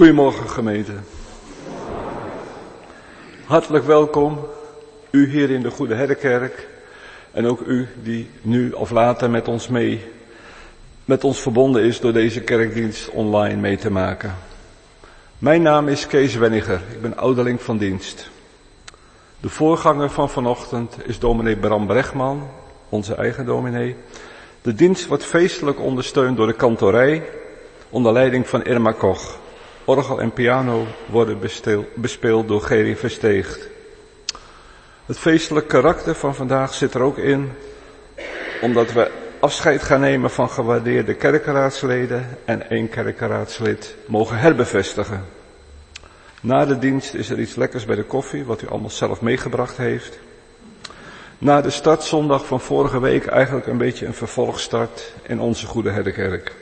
Goedemorgen gemeente. Hartelijk welkom, u hier in de Goede Herdenkerk en ook u die nu of later met ons mee, met ons verbonden is door deze kerkdienst online mee te maken. Mijn naam is Kees Wenniger, ik ben ouderling van dienst. De voorganger van vanochtend is dominee Bram Brechtman, onze eigen dominee. De dienst wordt feestelijk ondersteund door de kantorij onder leiding van Irma Koch. Orgel en piano worden bespeeld door Geri Versteegd. Het feestelijk karakter van vandaag zit er ook in, omdat we afscheid gaan nemen van gewaardeerde kerkenraadsleden en één kerkenraadslid mogen herbevestigen. Na de dienst is er iets lekkers bij de koffie, wat u allemaal zelf meegebracht heeft. Na de startzondag van vorige week eigenlijk een beetje een vervolgstart in onze Goede Herdenkerk.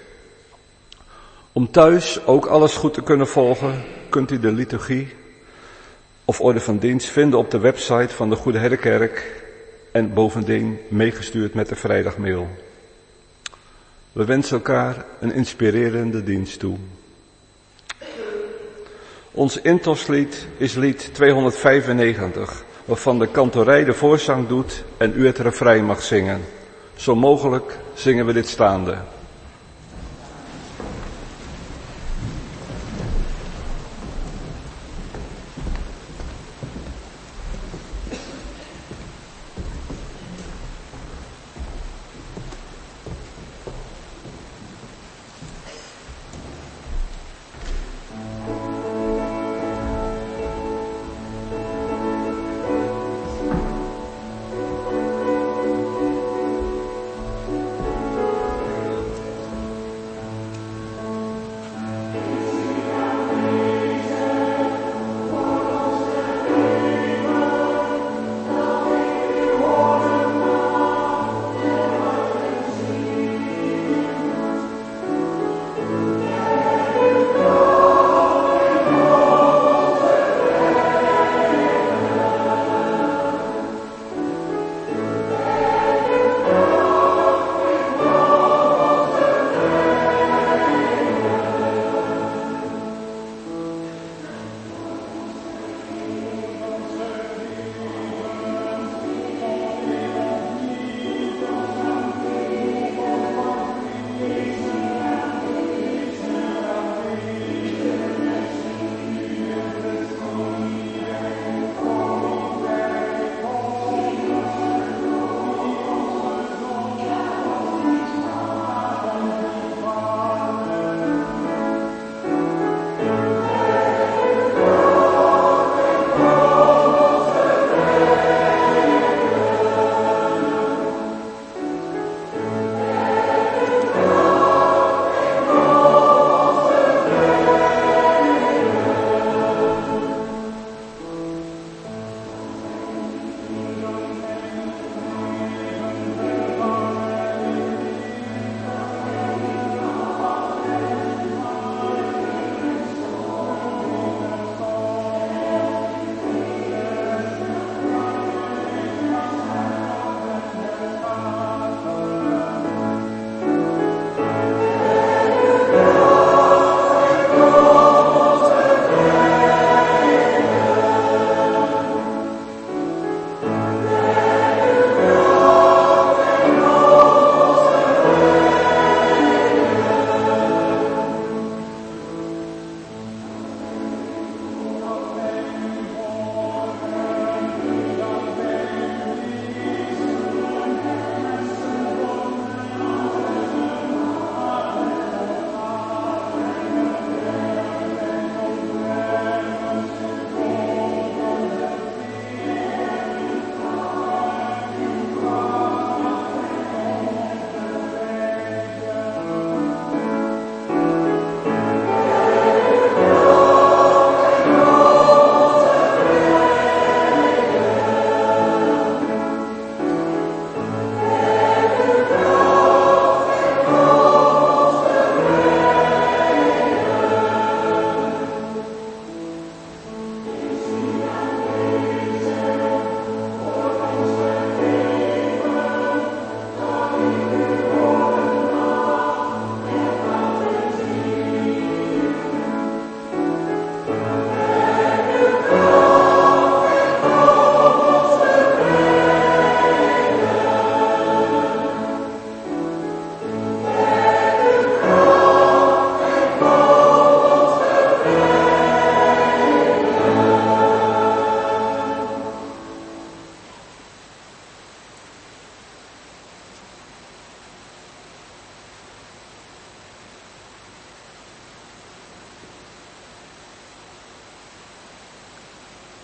Om thuis ook alles goed te kunnen volgen, kunt u de liturgie of orde van dienst vinden op de website van de Goede Herdenkerk en bovendien meegestuurd met de vrijdagmail. We wensen elkaar een inspirerende dienst toe. Ons intoslied is lied 295, waarvan de kantorij de voorzang doet en u het refrein mag zingen. Zo mogelijk zingen we dit staande.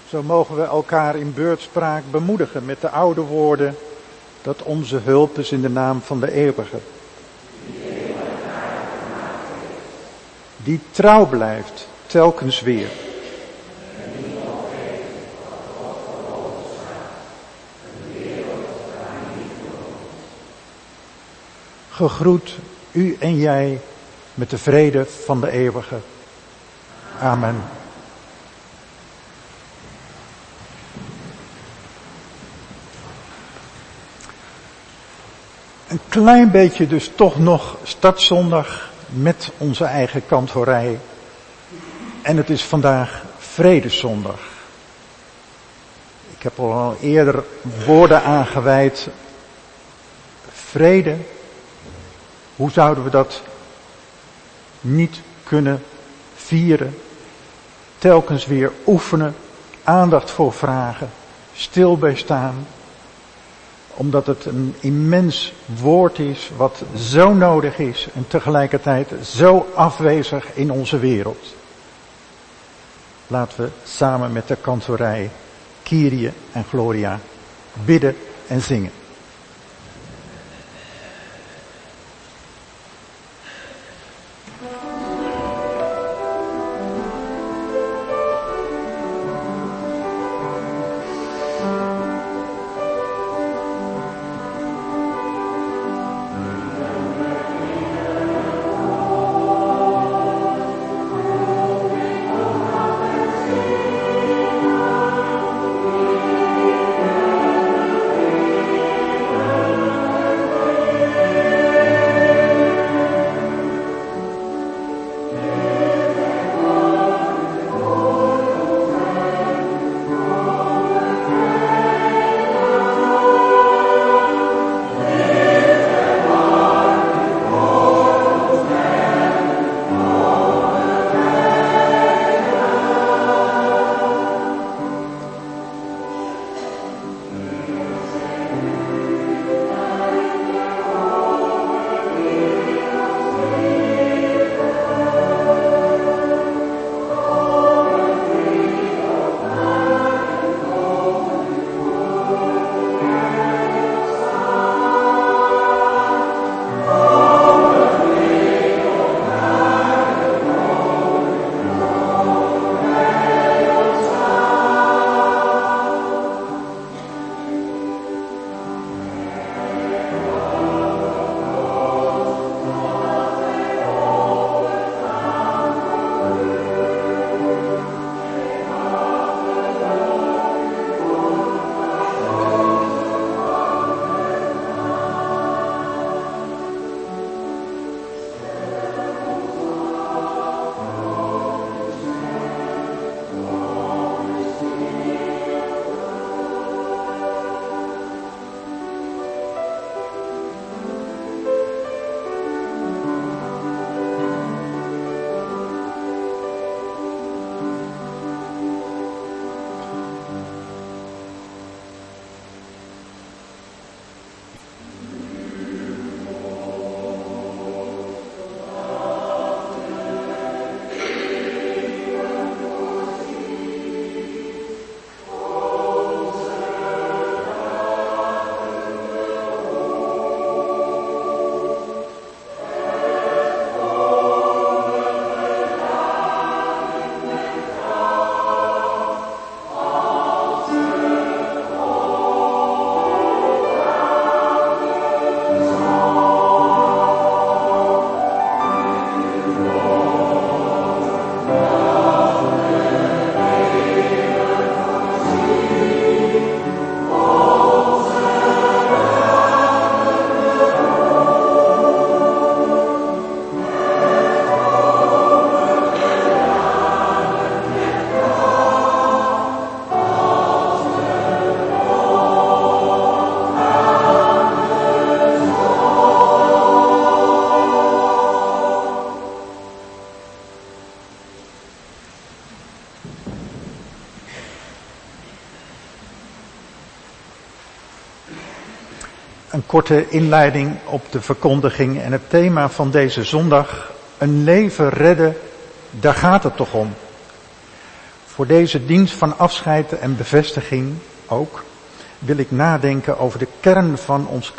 Zo mogen we elkaar in beurtspraak bemoedigen met de oude woorden dat onze hulp is in de naam van de eeuwige. Die trouw blijft, telkens weer. Gegroet u en jij met de vrede van de eeuwige. Amen. Een klein beetje dus toch nog startzondag met onze eigen kantorij. En het is vandaag Vredeszondag. Ik heb al eerder woorden aangeweid. Vrede. Hoe zouden we dat niet kunnen vieren? Telkens weer oefenen, aandacht voor vragen, stil bij staan, omdat het een immens woord is wat zo nodig is en tegelijkertijd zo afwezig in onze wereld. Laten we samen met de kantorij Kyrie en Gloria bidden en zingen. Korte inleiding op de verkondiging en het thema van deze zondag. Een leven redden, daar gaat het toch om. Voor deze dienst van afscheid en bevestiging ook wil ik nadenken over de kern van ons